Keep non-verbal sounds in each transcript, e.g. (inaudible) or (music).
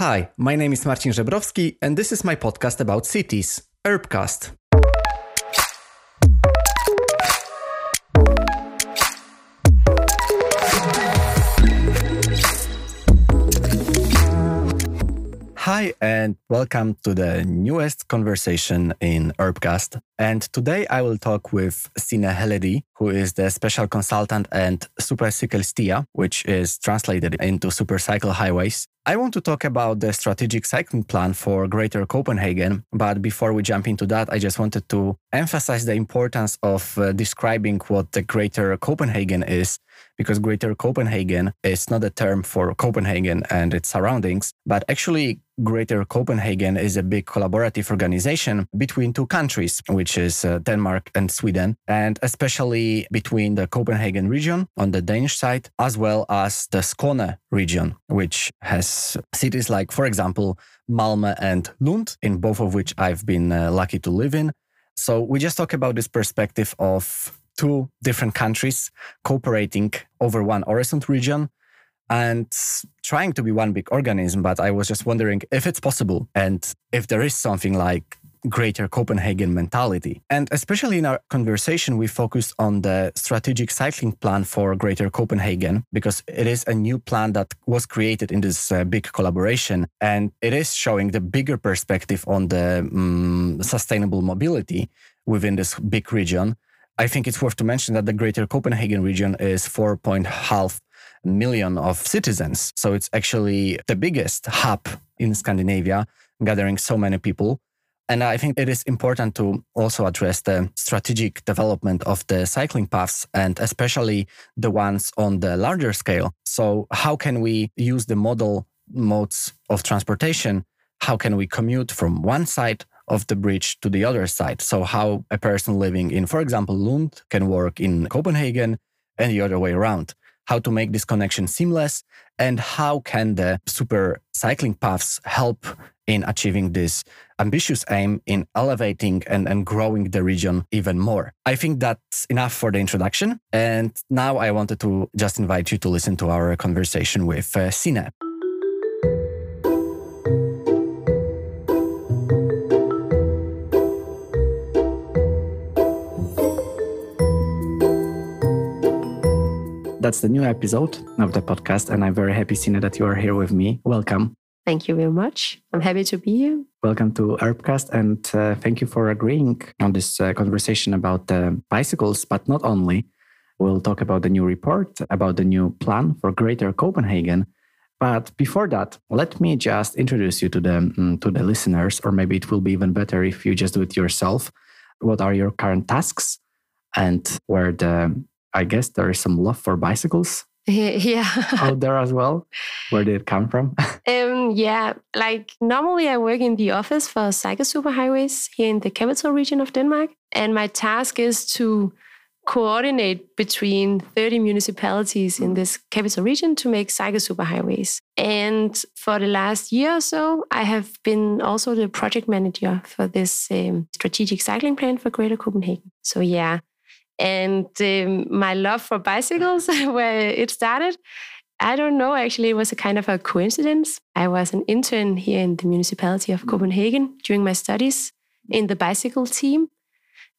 Hi, my name is Marcin Żebrowski, and this is my podcast about cities, Urbcast. Hi, and welcome to the newest conversation in Urbcast. And today I will talk with Sine Heledi, who is the special consultant and Supercykelstier, which is translated into Supercycle Highways. I want to talk about the strategic cycling plan for Greater Copenhagen. But before we jump into that, I just wanted to emphasize the importance of uh, describing what the Greater Copenhagen is, because Greater Copenhagen is not a term for Copenhagen and its surroundings, but actually Greater Copenhagen is a big collaborative organization between two countries, which is uh, Denmark and Sweden, and especially between the Copenhagen region on the Danish side, as well as the Skåne region, which has cities like, for example, Malmö and Lund, in both of which I've been uh, lucky to live in. So we just talk about this perspective of two different countries cooperating over one horizon region and trying to be one big organism. But I was just wondering if it's possible and if there is something like greater Copenhagen mentality. And especially in our conversation, we focused on the strategic cycling plan for greater Copenhagen because it is a new plan that was created in this uh, big collaboration. And it is showing the bigger perspective on the um, sustainable mobility within this big region. I think it's worth to mention that the greater Copenhagen region is 4.5 million of citizens. So it's actually the biggest hub in Scandinavia, gathering so many people. And I think it is important to also address the strategic development of the cycling paths and especially the ones on the larger scale. So, how can we use the model modes of transportation? How can we commute from one side of the bridge to the other side? So, how a person living in, for example, Lund can work in Copenhagen and the other way around how to make this connection seamless, and how can the super cycling paths help in achieving this ambitious aim in elevating and, and growing the region even more. I think that's enough for the introduction. And now I wanted to just invite you to listen to our conversation with uh, Sine. That's the new episode of the podcast. And I'm very happy, Sine, that you are here with me. Welcome. Thank you very much. I'm happy to be here. Welcome to Urbcast. And uh, thank you for agreeing on this uh, conversation about the bicycles, but not only. We'll talk about the new report, about the new plan for Greater Copenhagen. But before that, let me just introduce you to the um, to the listeners, or maybe it will be even better if you just do it yourself. What are your current tasks, and where the I guess there is some love for bicycles (laughs) yeah. out there as well. Where did it come from? (laughs) Um yeah like normally i work in the office for cycle superhighways here in the capital region of denmark and my task is to coordinate between 30 municipalities in this capital region to make cycle superhighways. And for the last year or so i have been also the project manager for this um, strategic cycling plan for greater copenhagen. So yeah and um, my love for bicycles, (laughs) where it started, I don't know. Actually, it was a kind of a coincidence. I was an intern here in the municipality of Copenhagen during my studies in the bicycle team.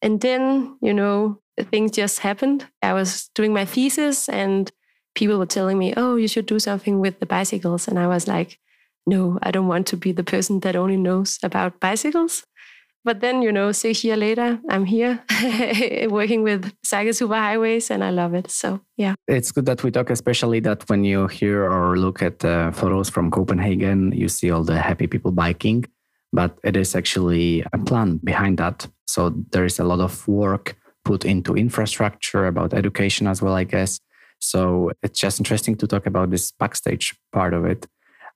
And then, you know, things just happened. I was doing my thesis and people were telling me, oh, you should do something with the bicycles. And I was like, no, I don't want to be the person that only knows about bicycles. But then, you know, six years later, I'm here (laughs) working with Cycle Superhighways and I love it. So, yeah. It's good that we talk, especially that when you hear or look at uh, photos from Copenhagen, you see all the happy people biking. But it is actually a plan behind that. So, there is a lot of work put into infrastructure, about education as well, I guess. So, it's just interesting to talk about this backstage part of it.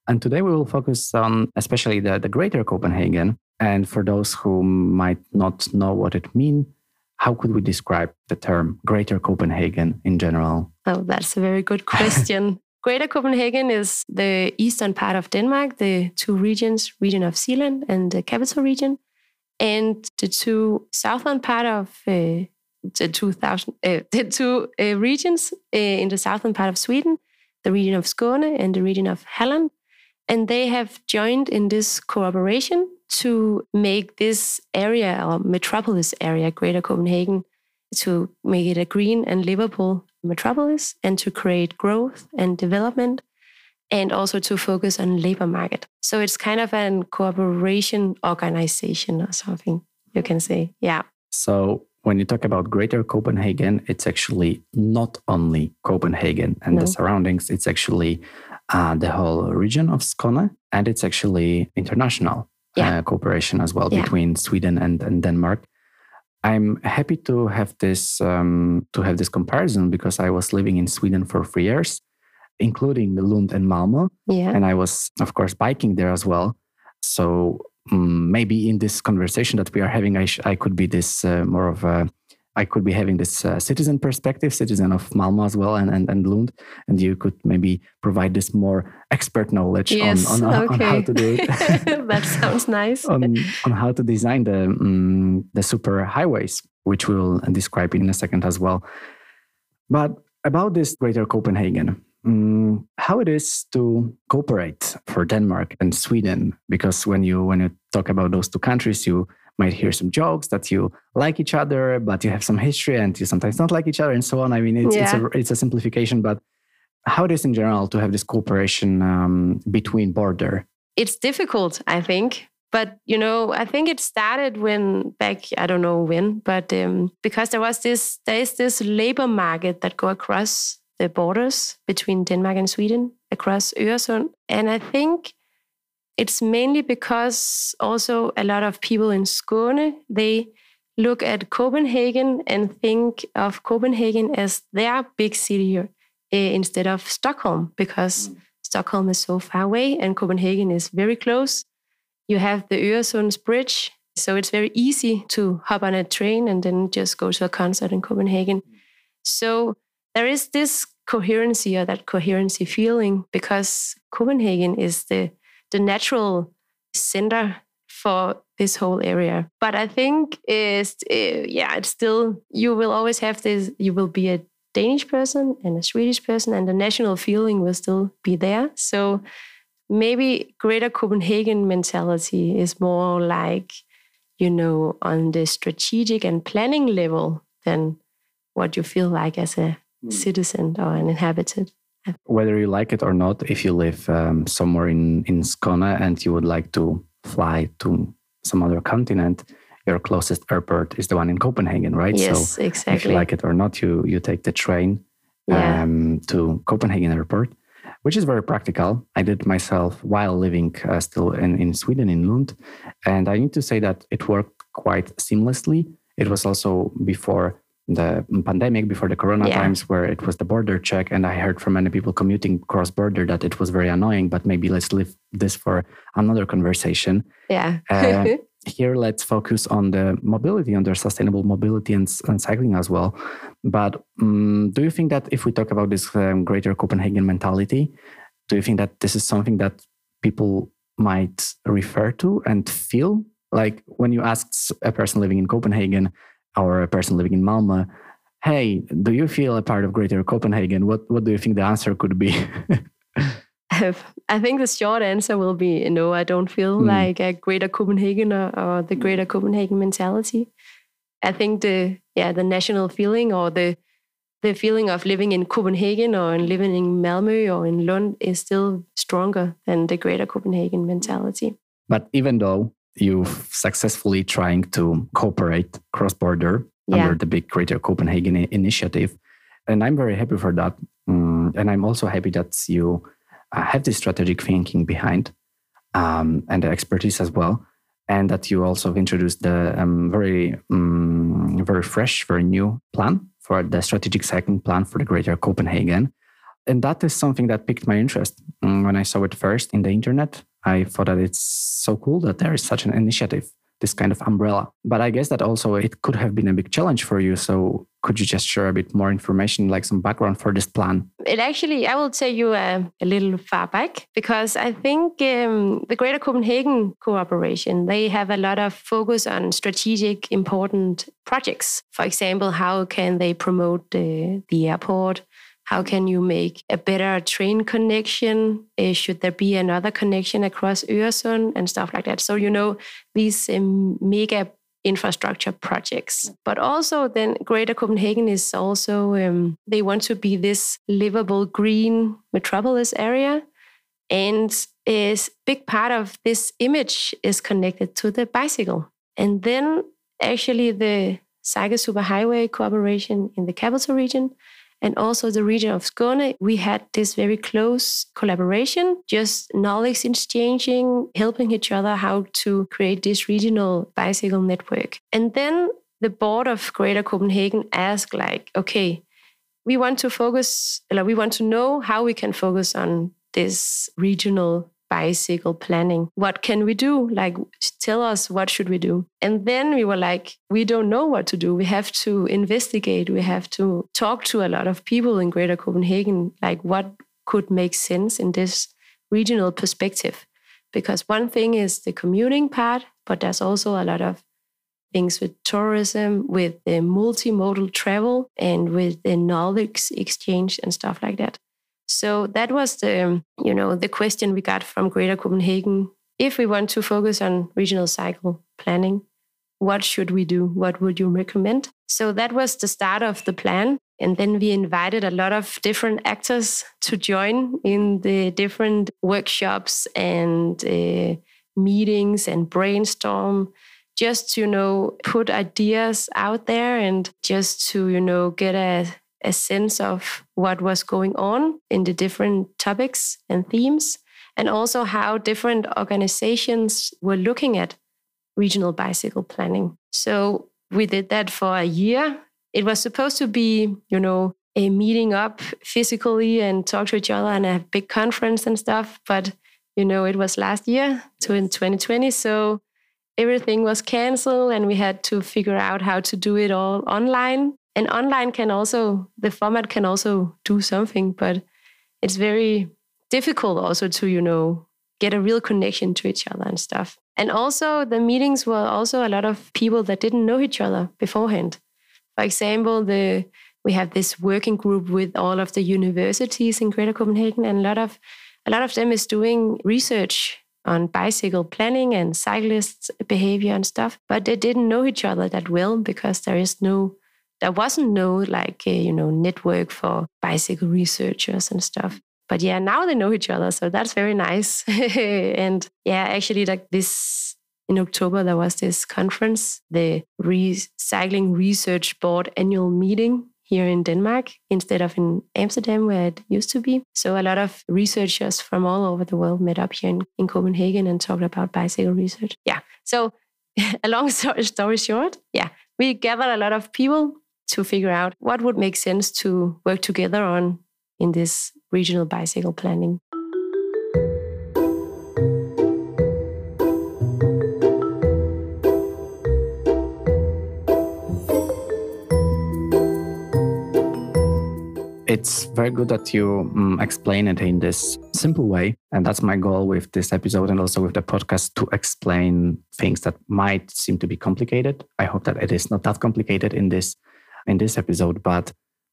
And today we will focus on especially the, the greater Copenhagen and for those who might not know what it means, how could we describe the term Greater Copenhagen in general? Oh, that's a very good question. (laughs) Greater Copenhagen is the eastern part of Denmark, the two regions, region of Zealand and the capital region, and the two southern part of uh, the 2000, uh, (laughs) the two uh, regions uh, in the southern part of Sweden, the region of Skåne and the region of Halland. And they have joined in this cooperation to make this area or metropolis area, Greater Copenhagen, to make it a green and livable metropolis and to create growth and development and also to focus on labor market. So it's kind of an cooperation organization or something you can say. Yeah. So when you talk about Greater Copenhagen, it's actually not only Copenhagen and no. the surroundings, it's actually uh, the whole region of Skåne, and it's actually international yeah. uh, cooperation as well yeah. between Sweden and, and Denmark. I'm happy to have this um, to have this comparison because I was living in Sweden for three years, including Lund and Malmo, yeah. and I was of course biking there as well. So um, maybe in this conversation that we are having, I, sh- I could be this uh, more of a, I could be having this uh, citizen perspective, citizen of Malmo as well, and, and, and Lund, and you could maybe provide this more expert knowledge yes, on, on, okay. on, how to do it. (laughs) that sounds nice. (laughs) on, on how to design the um, the super highways, which we will describe in a second as well. But about this Greater Copenhagen, um, how it is to cooperate for Denmark and Sweden, because when you when you talk about those two countries, you might hear some jokes that you like each other, but you have some history and you sometimes don't like each other, and so on. I mean, it's yeah. it's, a, it's a simplification, but how it is in general to have this cooperation um, between border? It's difficult, I think. But you know, I think it started when back I don't know when, but um, because there was this there is this labor market that go across the borders between Denmark and Sweden across Öresund. And I think it's mainly because also a lot of people in Skåne, they look at Copenhagen and think of Copenhagen as their big city uh, instead of Stockholm, because mm. Stockholm is so far away and Copenhagen is very close. You have the Øresunds Bridge, so it's very easy to hop on a train and then just go to a concert in Copenhagen. Mm. So there is this coherency or that coherency feeling because Copenhagen is the the natural center for this whole area. But I think is uh, yeah, it's still you will always have this. You will be a Danish person and a Swedish person, and the national feeling will still be there. So maybe Greater Copenhagen mentality is more like you know on the strategic and planning level than what you feel like as a mm. citizen or an inhabitant. Whether you like it or not, if you live um, somewhere in, in Skåne and you would like to fly to some other continent, your closest airport is the one in Copenhagen, right? Yes, so exactly. If you like it or not, you you take the train yeah. um, to Copenhagen airport, which is very practical. I did myself while living uh, still in, in Sweden, in Lund. And I need to say that it worked quite seamlessly. It was also before the pandemic before the corona yeah. times where it was the border check and i heard from many people commuting cross border that it was very annoying but maybe let's leave this for another conversation. Yeah. Uh, (laughs) here let's focus on the mobility on the sustainable mobility and, and cycling as well. But um, do you think that if we talk about this um, greater copenhagen mentality do you think that this is something that people might refer to and feel? Like when you ask a person living in copenhagen or a person living in Malmö, hey, do you feel a part of Greater Copenhagen? What what do you think the answer could be? (laughs) I think the short answer will be no. I don't feel mm. like a Greater Copenhagen or, or, the Greater Copenhagen mentality. I think the yeah the national feeling or the the feeling of living in Copenhagen or in living in Malmö or in Lund is still stronger than the Greater Copenhagen mentality. But even though you successfully trying to cooperate cross border yeah. under the big Greater Copenhagen initiative. And I'm very happy for that. Um, and I'm also happy that you uh, have this strategic thinking behind um, and the expertise as well. And that you also introduced the um, very, um, very fresh, very new plan for the strategic cycling plan for the Greater Copenhagen. And that is something that piqued my interest mm, when I saw it first in the internet. I thought that it's so cool that there is such an initiative, this kind of umbrella. But I guess that also it could have been a big challenge for you. So could you just share a bit more information, like some background for this plan? It actually, I will take you a, a little far back because I think um, the Greater Copenhagen Cooperation, they have a lot of focus on strategic, important projects. For example, how can they promote the, the airport? How can you make a better train connection? Uh, should there be another connection across Öresund and stuff like that? So, you know, these um, mega infrastructure projects. But also, then Greater Copenhagen is also, um, they want to be this livable green metropolis area. And is big part of this image is connected to the bicycle. And then actually the Cycle Superhighway cooperation in the capital region and also the region of Skåne, we had this very close collaboration, just knowledge exchanging, helping each other how to create this regional bicycle network. And then the board of Greater Copenhagen asked, like, okay, we want to focus, like, we want to know how we can focus on this regional bicycle planning. What can we do? Like, tell us what should we do? And then we were like, we don't know what to do. We have to investigate. We have to talk to a lot of people in Greater Copenhagen. Like, what could make sense in this regional perspective? Because one thing is the commuting part, but there's also a lot of things with tourism, with the multimodal travel, and with the knowledge exchange and stuff like that. So that was the, you know, the question we got from Greater Copenhagen. If we want to focus on regional cycle planning, what should we do? What would you recommend? So that was the start of the plan. And then we invited a lot of different actors to join in the different workshops and uh, meetings and brainstorm just to you know put ideas out there and just to you know get a a sense of what was going on in the different topics and themes, and also how different organizations were looking at regional bicycle planning. So we did that for a year. It was supposed to be, you know, a meeting up physically and talk to each other and a big conference and stuff. But, you know, it was last year, to in 2020. So everything was canceled and we had to figure out how to do it all online and online can also the format can also do something but it's very difficult also to you know get a real connection to each other and stuff. And also the meetings were also a lot of people that didn't know each other beforehand. For example the we have this working group with all of the universities in greater copenhagen and a lot of a lot of them is doing research on bicycle planning and cyclists behavior and stuff but they didn't know each other that well because there is no there wasn't no like a, you know network for bicycle researchers and stuff. But yeah now they know each other so that's very nice. (laughs) And yeah actually like this in october there was this conference the recycling research board annual meeting here in denmark instead of in amsterdam where it used to be. So a lot of researchers from all over the world met up here in, in copenhagen and talked about bicycle research. Yeah so (laughs) a long story short yeah we gathered a lot of people to figure out what would make sense to work together on in this regional bicycle planning. It's very good that you um, explain it in this simple way. And that's my goal with this episode and also with the podcast to explain things that might seem to be complicated. I hope that it is not that complicated in this in this episode. But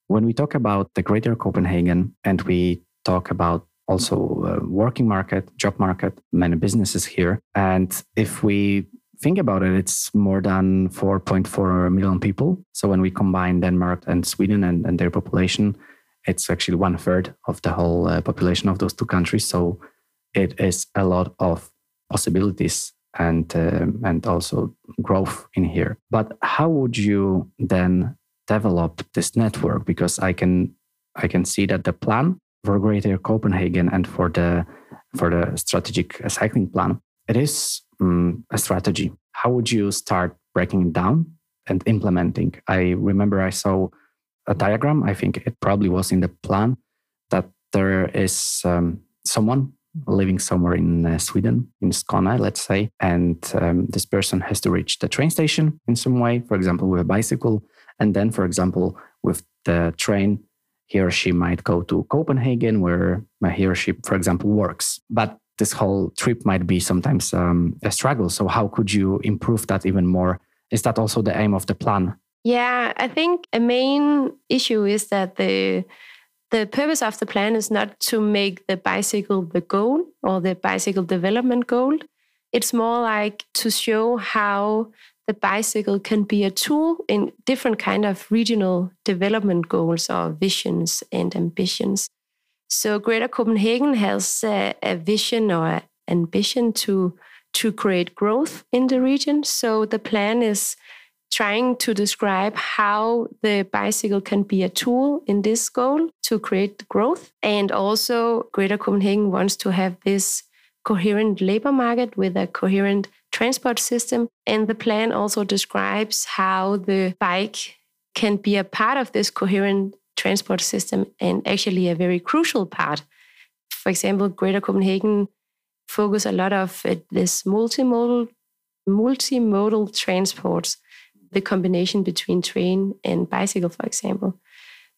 when we talk about the greater Copenhagen and we talk about also uh, working market, job market, many businesses here. And if we think about it, it's more than 4.4 million people. So when we combine Denmark and Sweden and, and their population, it's actually one third of the whole uh, population of those two countries. So it is a lot of possibilities and uh, and also growth in here. But how would you then develop this network because I can I can see that the plan for Greater Copenhagen and for the for the strategic cycling plan it is um, a strategy. How would you start breaking it down and implementing? I remember I saw a diagram. I think it probably was in the plan that there is um, someone living somewhere in uh, Sweden, in Skåne, let's say, and um, this person has to reach the train station in some way, for example, with a bicycle, and then, for example, with the train, he or she might go to Copenhagen, where he or she, for example, works. But this whole trip might be sometimes um, a struggle. So, how could you improve that even more? Is that also the aim of the plan? Yeah, I think a main issue is that the the purpose of the plan is not to make the bicycle the goal or the bicycle development goal. It's more like to show how the bicycle can be a tool in different kind of regional development goals or visions and ambitions. So Greater Copenhagen has a, a vision or ambition to to create growth in the region. So the plan is trying to describe how the bicycle can be a tool in this goal to create growth. And also, Greater Copenhagen wants to have this coherent labor market with a coherent transport system. And the plan also describes how the bike can be a part of this coherent transport system and actually a very crucial part. For example, Greater Copenhagen focus a lot of uh, this multimodal multimodal transports the combination between train and bicycle, for example.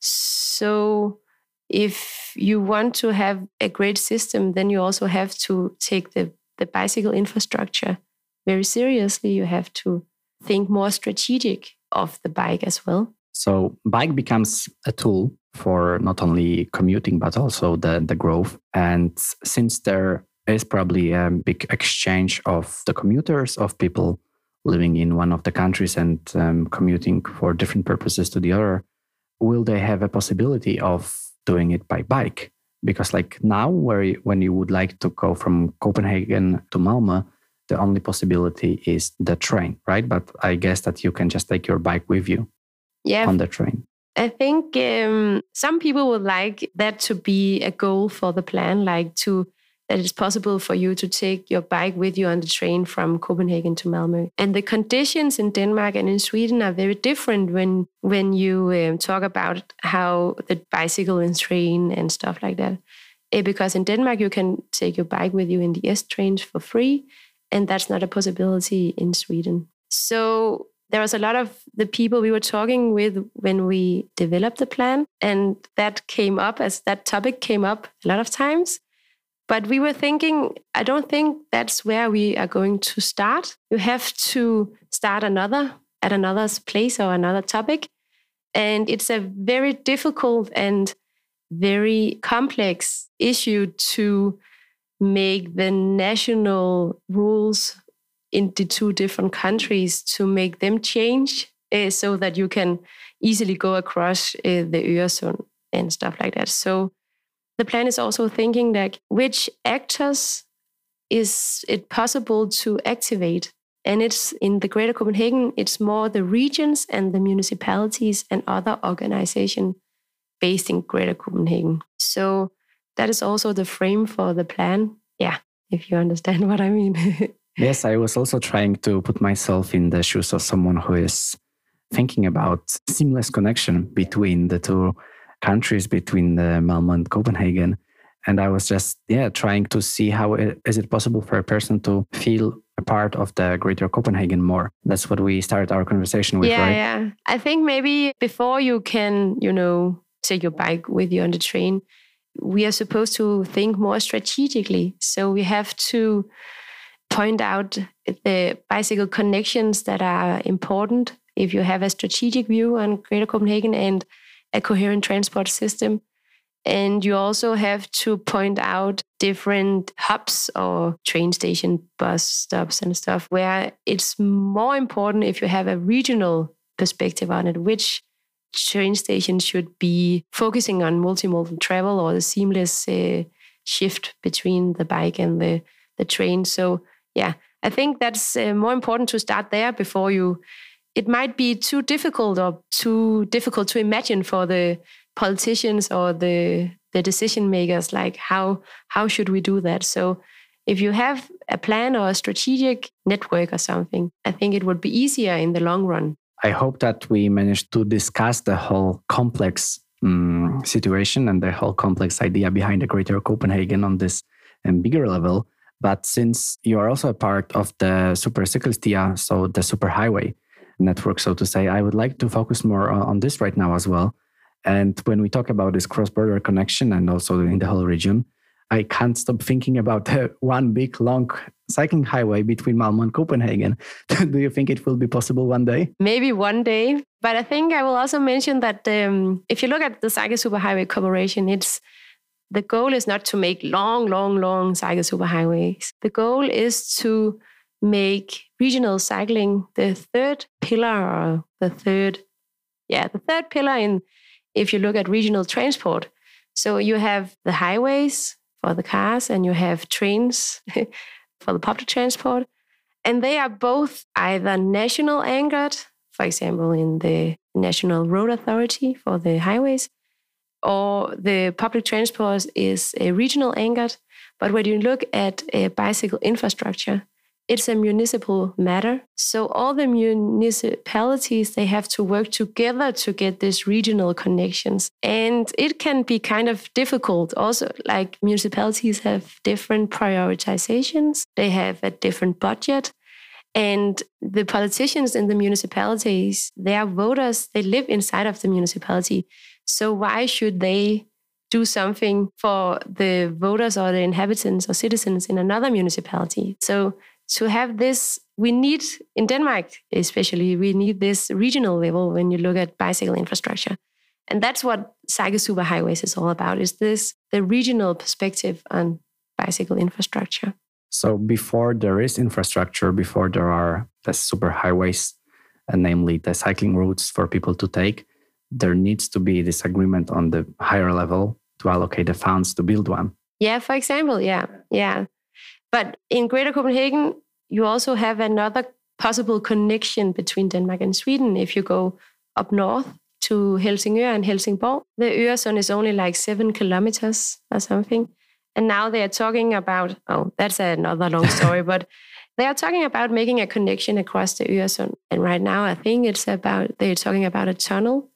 So, if you want to have a great system, then you also have to take the, the bicycle infrastructure very seriously. You have to think more strategic of the bike as well. So, bike becomes a tool for not only commuting but also the the growth. And since there is probably a big exchange of the commuters of people living in one of the countries and um, commuting for different purposes to the other, will they have a possibility of doing it by bike? Because like now, where when you would like to go from Copenhagen to Malmö, the only possibility is the train, right? But I guess that you can just take your bike with you yeah. on the train. I think um, some people would like that to be a goal for the plan, like to that it's possible for you to take your bike with you on the train from Copenhagen to Malmö. And the conditions in Denmark and in Sweden are very different when when you um, talk about how the bicycle and train and stuff like that. Uh, because in Denmark you can take your bike with you in the S trains for free, and that's not a possibility in Sweden. So there was a lot of the people we were talking with when we developed the plan and that came up as that topic came up a lot of times but we were thinking, I don't think that's where we are going to start. You have to start another at another place or another topic. And it's a very difficult and very complex issue to make the national rules in the two different countries to make them change uh, so that you can easily go across uh, the Öresund and stuff like that. So the plan is also thinking like which actors is it possible to activate? And it's in the Greater Copenhagen, it's more the regions and the municipalities and other organizations based in Greater Copenhagen. So that is also the frame for the plan. Yeah, if you understand (laughs) what I mean. yes, I was also trying to put myself in the shoes of someone who is thinking about seamless connection between the two countries between the Malmö and Copenhagen. And I was just, yeah, trying to see how it, is it possible for a person to feel a part of the greater Copenhagen more. That's what we started our conversation with, yeah, right? Yeah, I think maybe before you can, you know, take your bike with you on the train, we are supposed to think more strategically. So we have to point out the bicycle connections that are important if you have a strategic view on Greater Copenhagen and a coherent transport system. And you also have to point out different hubs or train station, bus stops, and stuff where it's more important if you have a regional perspective on it, which train station should be focusing on multimodal travel or the seamless uh, shift between the bike and the, the train. So, yeah, I think that's uh, more important to start there before you it might be too difficult or too difficult to imagine for the politicians or the the decision makers like how how should we do that so if you have a plan or a strategic network or something i think it would be easier in the long run i hope that we managed to discuss the whole complex um, situation and the whole complex idea behind the greater copenhagen on this um, bigger level but since you are also a part of the Supercykelstier so the superhighway network, so to say. I would like to focus more on this right now as well. And when we talk about this cross border connection and also in the whole region, I can't stop thinking about the (laughs) one big long cycling highway between Malmo and Copenhagen. (laughs) Do you think it will be possible one day? Maybe one day. But I think I will also mention that um, if you look at the Cycle Superhighway Corporation, it's the goal is not to make long, long, long cycle superhighways. The goal is to make regional cycling the third pillar or the third, yeah, the third pillar in if you look at regional transport. So you have the highways for the cars and you have trains (laughs) for the public transport. And they are both either national anchored, for example, in the National Road Authority for the highways, or the public transport is a regional anchored. But when you look at a bicycle infrastructure, it's a municipal matter. So all the municipalities they have to work together to get these regional connections. And it can be kind of difficult also like municipalities have different prioritizations. They have a different budget. And the politicians in the municipalities, they are voters, they live inside of the municipality. So why should they do something for the voters or the inhabitants or citizens in another municipality? So to have this, we need in Denmark, especially, we need this regional level when you look at bicycle infrastructure. And that's what Cycle Superhighways is all about, is this the regional perspective on bicycle infrastructure. So before there is infrastructure, before there are the superhighways, and namely the cycling routes for people to take, there needs to be this agreement on the higher level to allocate the funds to build one. Yeah, for example, yeah, yeah. But in Greater Copenhagen, you also have another possible connection between Denmark and Sweden. If you go up north to Helsingør and Helsingborg, the Øresund is only like seven kilometers or something. And now they are talking about, oh, that's another long (laughs) story, but they are talking about making a connection across the Øresund. And right now, I think it's about, they're talking about a tunnel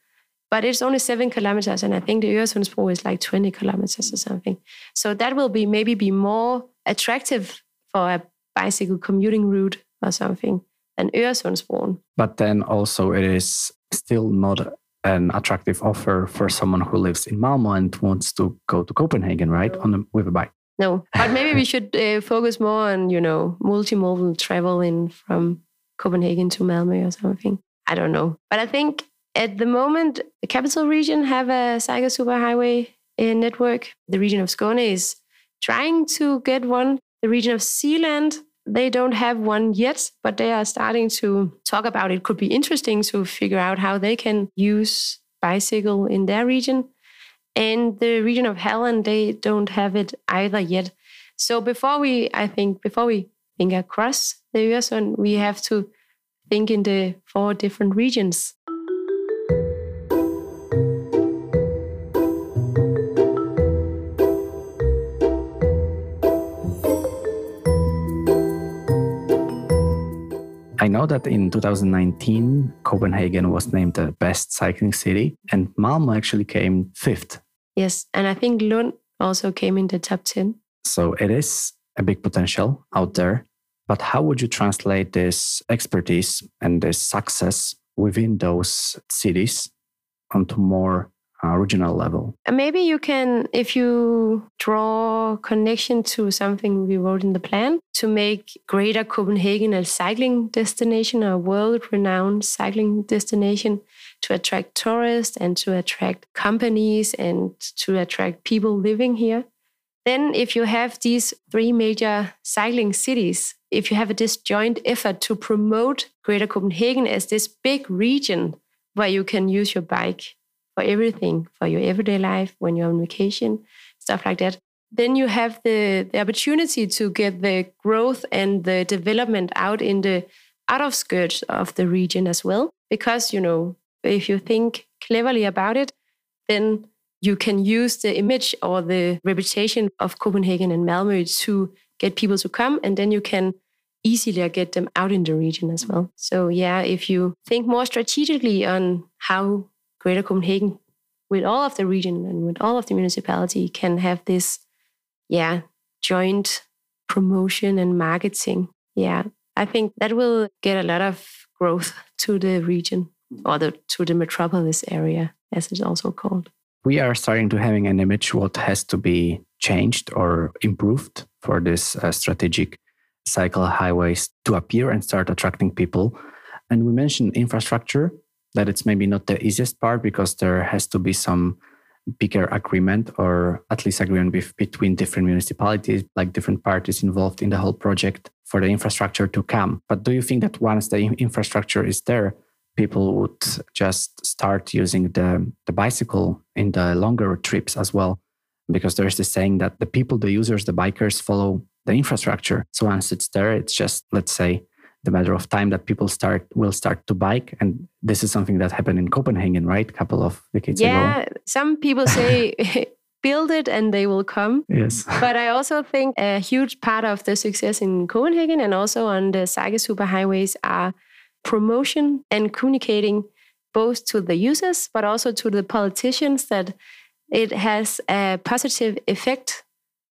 but it's only seven kilometers, and I think the Øresundsbro is like 20 kilometers or something. So that will be maybe be more attractive for a bicycle commuting route or something than Øresundsbroen. But then also it is still not an attractive offer for someone who lives in Malmo and wants to go to Copenhagen, right, on a, with a bike. No, but maybe we should uh, focus more on you know multimodal travel in from Copenhagen to Malmo or something. I don't know, but I think at the moment, the capital region have a cycle superhighway network. The region of Skåne is trying to get one. The region of Zealand, they don't have one yet, but they are starting to talk about it. Could be interesting to figure out how they can use bicycle in their region. And the region of Halland, they don't have it either yet. So before we, I think, before we think across the Øresund, we have to think in the four different regions. I know that in 2019, Copenhagen was named the best cycling city, and Malmo actually came fifth. Yes, and I think Lund also came in the top 10. So it is a big potential out there. But how would you translate this expertise and this success within those cities onto more uh, regional level. maybe you can, if you draw connection to something we wrote in the plan, to make Greater Copenhagen a cycling destination, a world-renowned cycling destination, to attract tourists and to attract companies and to attract people living here. Then, if you have these three major cycling cities, if you have a disjoint effort to promote Greater Copenhagen as this big region where you can use your bike for everything, for your everyday life, when you're on vacation, stuff like that. Then you have the, the opportunity to get the growth and the development out in the out of skirts of the region as well. Because, you know, if you think cleverly about it, then you can use the image or the reputation of Copenhagen and Malmö to get people to come, and then you can easily get them out in the region as well. So, yeah, if you think more strategically on how Greater Copenhagen, with all of the region and with all of the municipality, can have this, yeah, joint promotion and marketing. Yeah, I think that will get a lot of growth (laughs) to the region or the, to the metropolis area, as it's also called. we are starting to having an image what has to be changed or improved for this uh, strategic cycle highways to appear and start attracting people. And we mentioned infrastructure, that it's maybe not the easiest part because there has to be some bigger agreement or at least agreement with, between different municipalities, like different parties involved in the whole project for the infrastructure to come. But do you think that once the infrastructure is there, people would just start using the, the bicycle in the longer trips as well? Because there's this saying that the people, the users, the bikers follow the infrastructure. So once it's there, it's just, let's say, the matter of time that people start will start to bike. And this is something that happened in copenhagen right? A couple of decades yeah, ago. Yeah some people say (laughs) build it and they will come. Yes. But i also think a huge part of the success in copenhagen and also on the Cycle superhighways are promotion and communicating both to the users but also to the politicians that it has a positive effect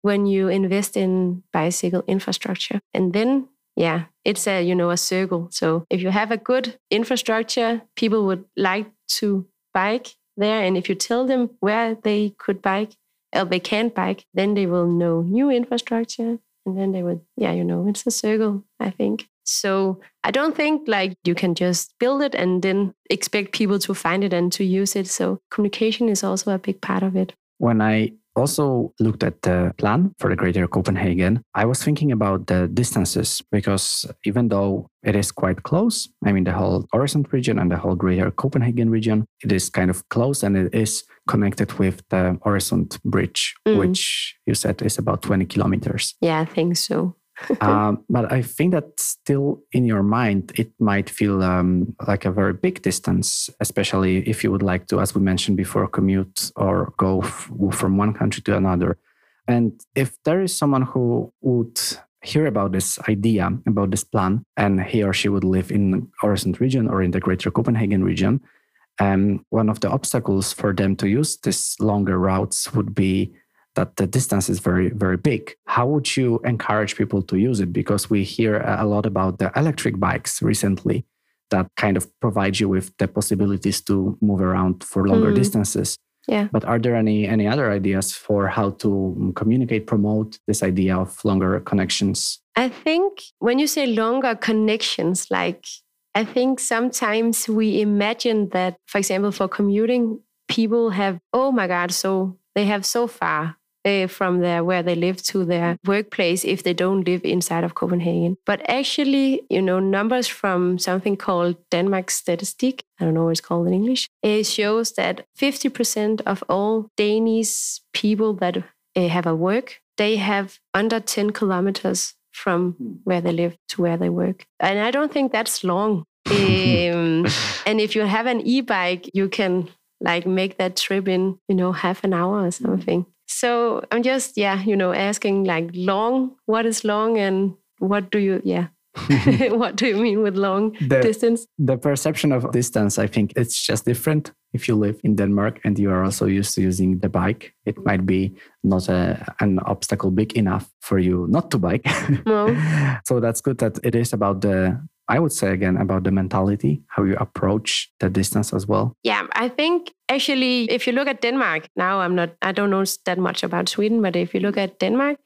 when you invest in bicycle infrastructure. And then yeah, it's a, you know, a circle. So if you have a good infrastructure, people would like to bike there. And if you tell them where they could bike or they can't bike, then they will know new infrastructure. And then they would, yeah, you know, it's a circle, I think. So I don't think like you can just build it and then expect people to find it and to use it. So communication is also a big part of it. When I also looked at the plan for the greater Copenhagen, I was thinking about the distances because even though it is quite close, I mean, the whole Øresund region and the whole greater Copenhagen region, it is kind of close and it is connected with the Øresund bridge, mm. which you said is about 20 kilometers. Yeah, I think so. (laughs) um, but I think that still in your mind, it might feel um, like a very big distance, especially if you would like to, as we mentioned before, commute or go f- from one country to another. And if there is someone who would hear about this idea, about this plan, and he or she would live in Øresund region or in the greater Copenhagen region, um, one of the obstacles for them to use these longer routes would be that the distance is very very big. How would you encourage people to use it? Because we hear a lot about the electric bikes recently that kind of provide you with the possibilities to move around for longer mm. distances. Yeah. But are there any any other ideas for how to communicate promote this idea of longer connections? I think when you say longer connections like i think sometimes we imagine that for example for commuting people have oh my god so they have so far uh, from their where they live to their workplace if they don't live inside of Copenhagen. But actually, you know, numbers from something called Danmarks Statistik, I don't know what it's called in English, it shows that 50% of all Danish people that uh, have a work, they have under 10 kilometers from where they live to where they work. And I don't think that's long. (laughs) um, and if you have an e-bike, you can like make that trip in, you know, half an hour or something. So I'm just, yeah, you know, asking like long, what is long and what do you, yeah. (laughs) (laughs) what do you mean with long the, distance? The perception of distance, I think it's just different. If you live in Denmark and you are also used to using the bike, it might be not a, an obstacle big enough for you not to bike. (laughs) No. so that's good that it is about the I would say again about the mentality, how you approach the distance as well. Yeah, I think actually, if you look at Denmark, now I'm not, I don't know that much about Sweden, but if you look at Denmark,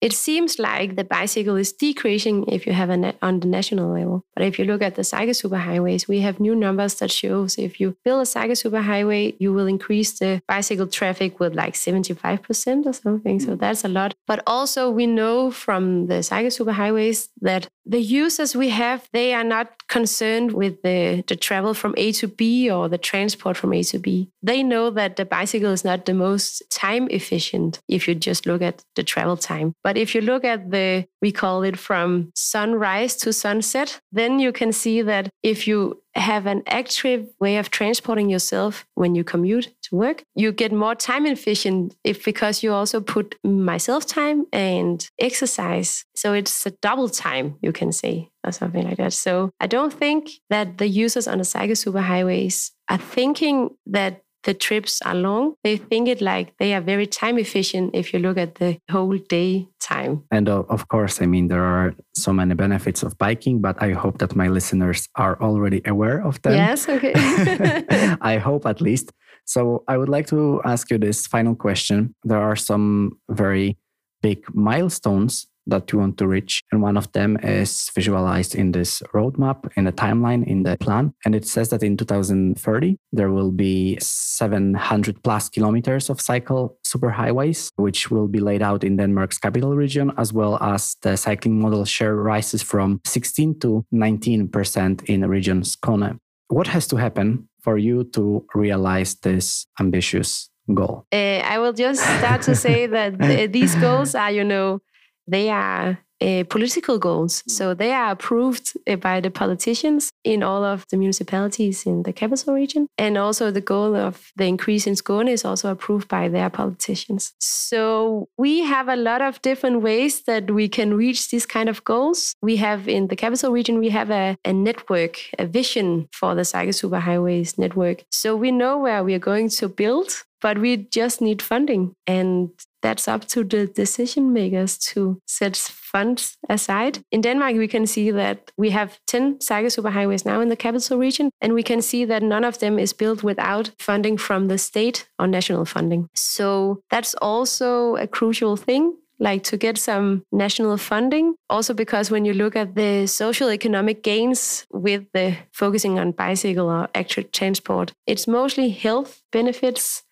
it seems like the bicycle is decreasing if you have a net on the national level. But if you look at the cycle superhighways, we have new numbers that shows if you build a cycle superhighway, you will increase the bicycle traffic with like 75% or something. So hmm. that's a lot. But also we know from the cycle superhighways that the users we have, they are not concerned with the, the travel from A to B or the transport from A to B. They know that the bicycle is not the most time efficient if you just look at the travel time. But if you look at the, we call it from sunrise to sunset, then you can see that if you have an active way of transporting yourself when you commute to work, you get more time efficient if because you also put myself time and exercise. So it's a double time, you can say, or something like that. So I don't think that the users on the cycle superhighways are thinking that the trips are long. They think it like they are very time efficient if you look at the whole day time. And uh, of course, I mean, there are so many benefits of biking, but I hope that my listeners are already aware of them. Yes, okay. (laughs) (laughs) I hope at least. So I would like to ask you this final question. There are some very big milestones that you want to reach. And one of them is visualized in this roadmap, in the timeline, in the plan. And it says that in 2030, there will be 700 plus kilometers of cycle superhighways, which will be laid out in Denmark's capital region, as well as the cycling modal share rises from 16 to 19% in the region Skåne. What has to happen for you to realize this ambitious goal? Uh, I will just start to say that th- (laughs) these goals are, you know, they are uh, political goals. Mm. So they are approved uh, by the politicians in all of the municipalities in the capital region. And also the goal of the increase in Skåne is also approved by their politicians. So we have a lot of different ways that we can reach these kind of goals. We have in the capital region, we have a, a network, a vision for the Cycle Superhighways network. So we know where we are going to build but we just need funding. And that's up to the decision makers to set funds aside. In Denmark, we can see that we have 10 Cycle superhighways now in the capital region, and we can see that none of them is built without funding from the state or national funding. So that's also a crucial thing like to get some national funding. Also, because when you look at the social economic gains with the focusing on bicycle or active transport, it's mostly health benefits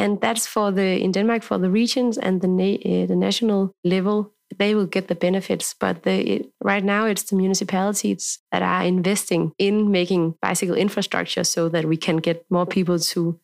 and that's for the in Denmark for the regions and the na- uh, the national level. They will get the benefits, but the, it, right now it's the municipalities that are investing in making bicycle infrastructure so that we can get more people to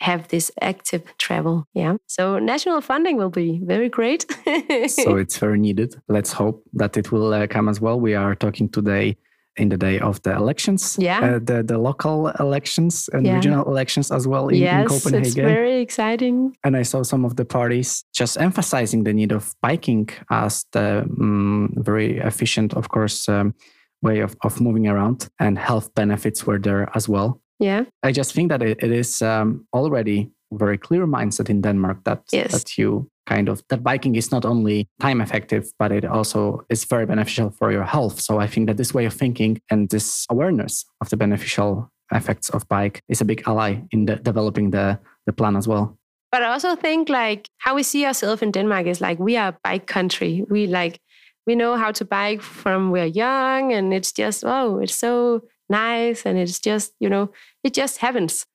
have this active travel. Yeah. So national funding will be very great. (laughs) so it's very needed. Let's hope that it will uh, come as well. We are talking today in the day of the elections. Yeah. Uh, the, the local elections and yeah. regional elections as well in, yes, in Copenhagen. It's very exciting. And I saw some of the parties just emphasizing the need of biking as the um, very efficient, of course, um, way of, of moving around and health benefits were there as well. Yeah. I just think that it, it is um, already very clear mindset in Denmark that yes. that you kind of that biking is not only time effective but it also is very beneficial for your health so i think that this way of thinking and this awareness of the beneficial effects of bike is a big ally in the, developing the the plan as well but i also think like how we see ourselves in denmark is like we are a bike country we like we know how to bike from we're young and it's just oh it's so nice and it's just you know it just happens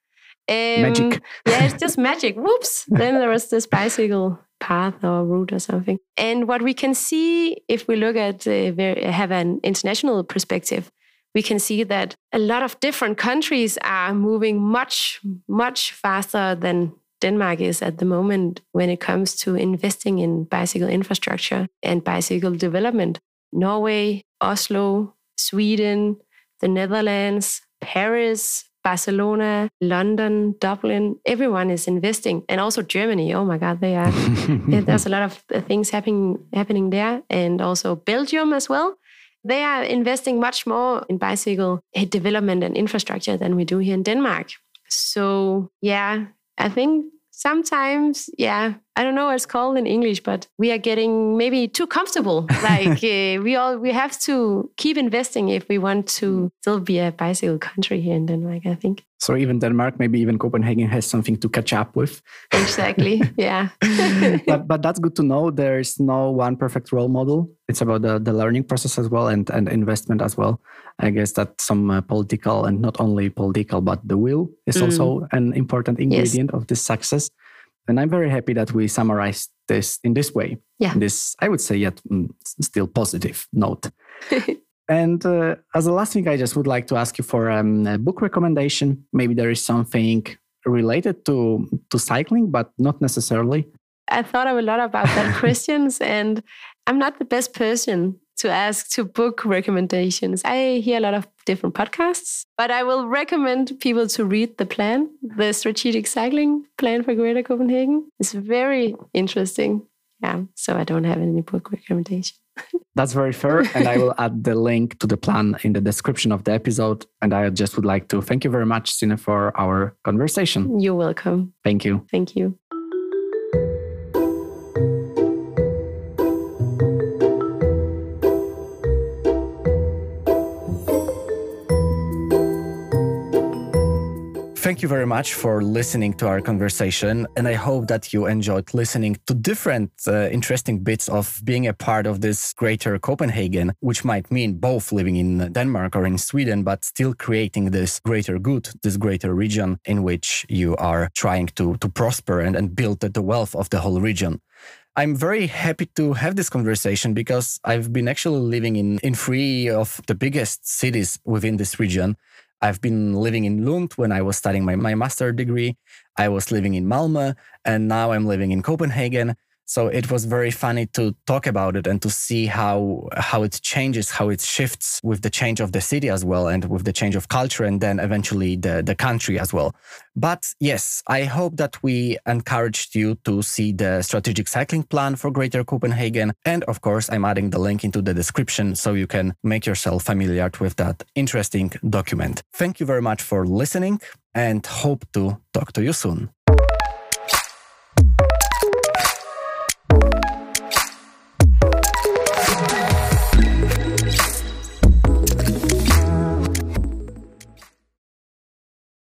um, magic. yeah, it's just magic. Whoops. (laughs) then there was this bicycle path or route or something. And what we can see if we look at uh, have an international perspective, we can see that a lot of different countries are moving much, much faster than Denmark is at the moment when it comes to investing in bicycle infrastructure and bicycle development. Norway, Oslo, Sweden, the Netherlands, Paris, Barcelona, London, Dublin, everyone is investing, and also Germany. Oh my God, they are. (laughs) there's a lot of uh, things happening happening there, and also Belgium as well. They are investing much more in bicycle development and infrastructure than we do here in Denmark. So yeah, I think sometimes, yeah, I don't know what it's called in English, but we are getting maybe too comfortable. (laughs) like uh, we all we have to keep investing if we want to still be a bicycle country here in Denmark. I think. So even Denmark, maybe even Copenhagen has something to catch up with. Exactly. (laughs) yeah. but but that's good to know. There's no one perfect role model. It's about the, the learning process as well and, and investment as well. I guess that some uh, political and not only political, but the will is mm. also an important ingredient yes. of this success. And I'm very happy that we summarized this in this way. Yeah. This, I would say, yet mm, still positive note. (laughs) and uh, as a last thing, I just would like to ask you for um, a book recommendation. Maybe there is something related to to cycling, but not necessarily. I thought a lot about that (laughs) questions, and I'm not the best person to ask to book recommendations. I hear a lot of different podcasts, but I will recommend people to read the plan, the strategic cycling plan for Greater Copenhagen. It's very interesting. Yeah, so I don't have any book recommendation. (laughs) That's very fair. And I will add the link to the plan in the description of the episode. And I just would like to thank you very much, Sina, for our conversation. You're welcome. Thank you. Thank you. Thank you very much for listening to our conversation. And I hope that you enjoyed listening to different uh, interesting bits of being a part of this greater Copenhagen, which might mean both living in Denmark or in Sweden, but still creating this greater good, this greater region in which you are trying to, to prosper and, and build the wealth of the whole region. I'm very happy to have this conversation because I've been actually living in, in three of the biggest cities within this region. I've been living in Lund when I was studying my, my master degree. I was living in Malmö and now I'm living in Copenhagen. So it was very funny to talk about it and to see how how it changes, how it shifts with the change of the city as well, and with the change of culture, and then eventually the, the country as well. But yes, I hope that we encouraged you to see the strategic cycling plan for Greater Copenhagen. And of course, I'm adding the link into the description so you can make yourself familiar with that interesting document. Thank you very much for listening and hope to talk to you soon.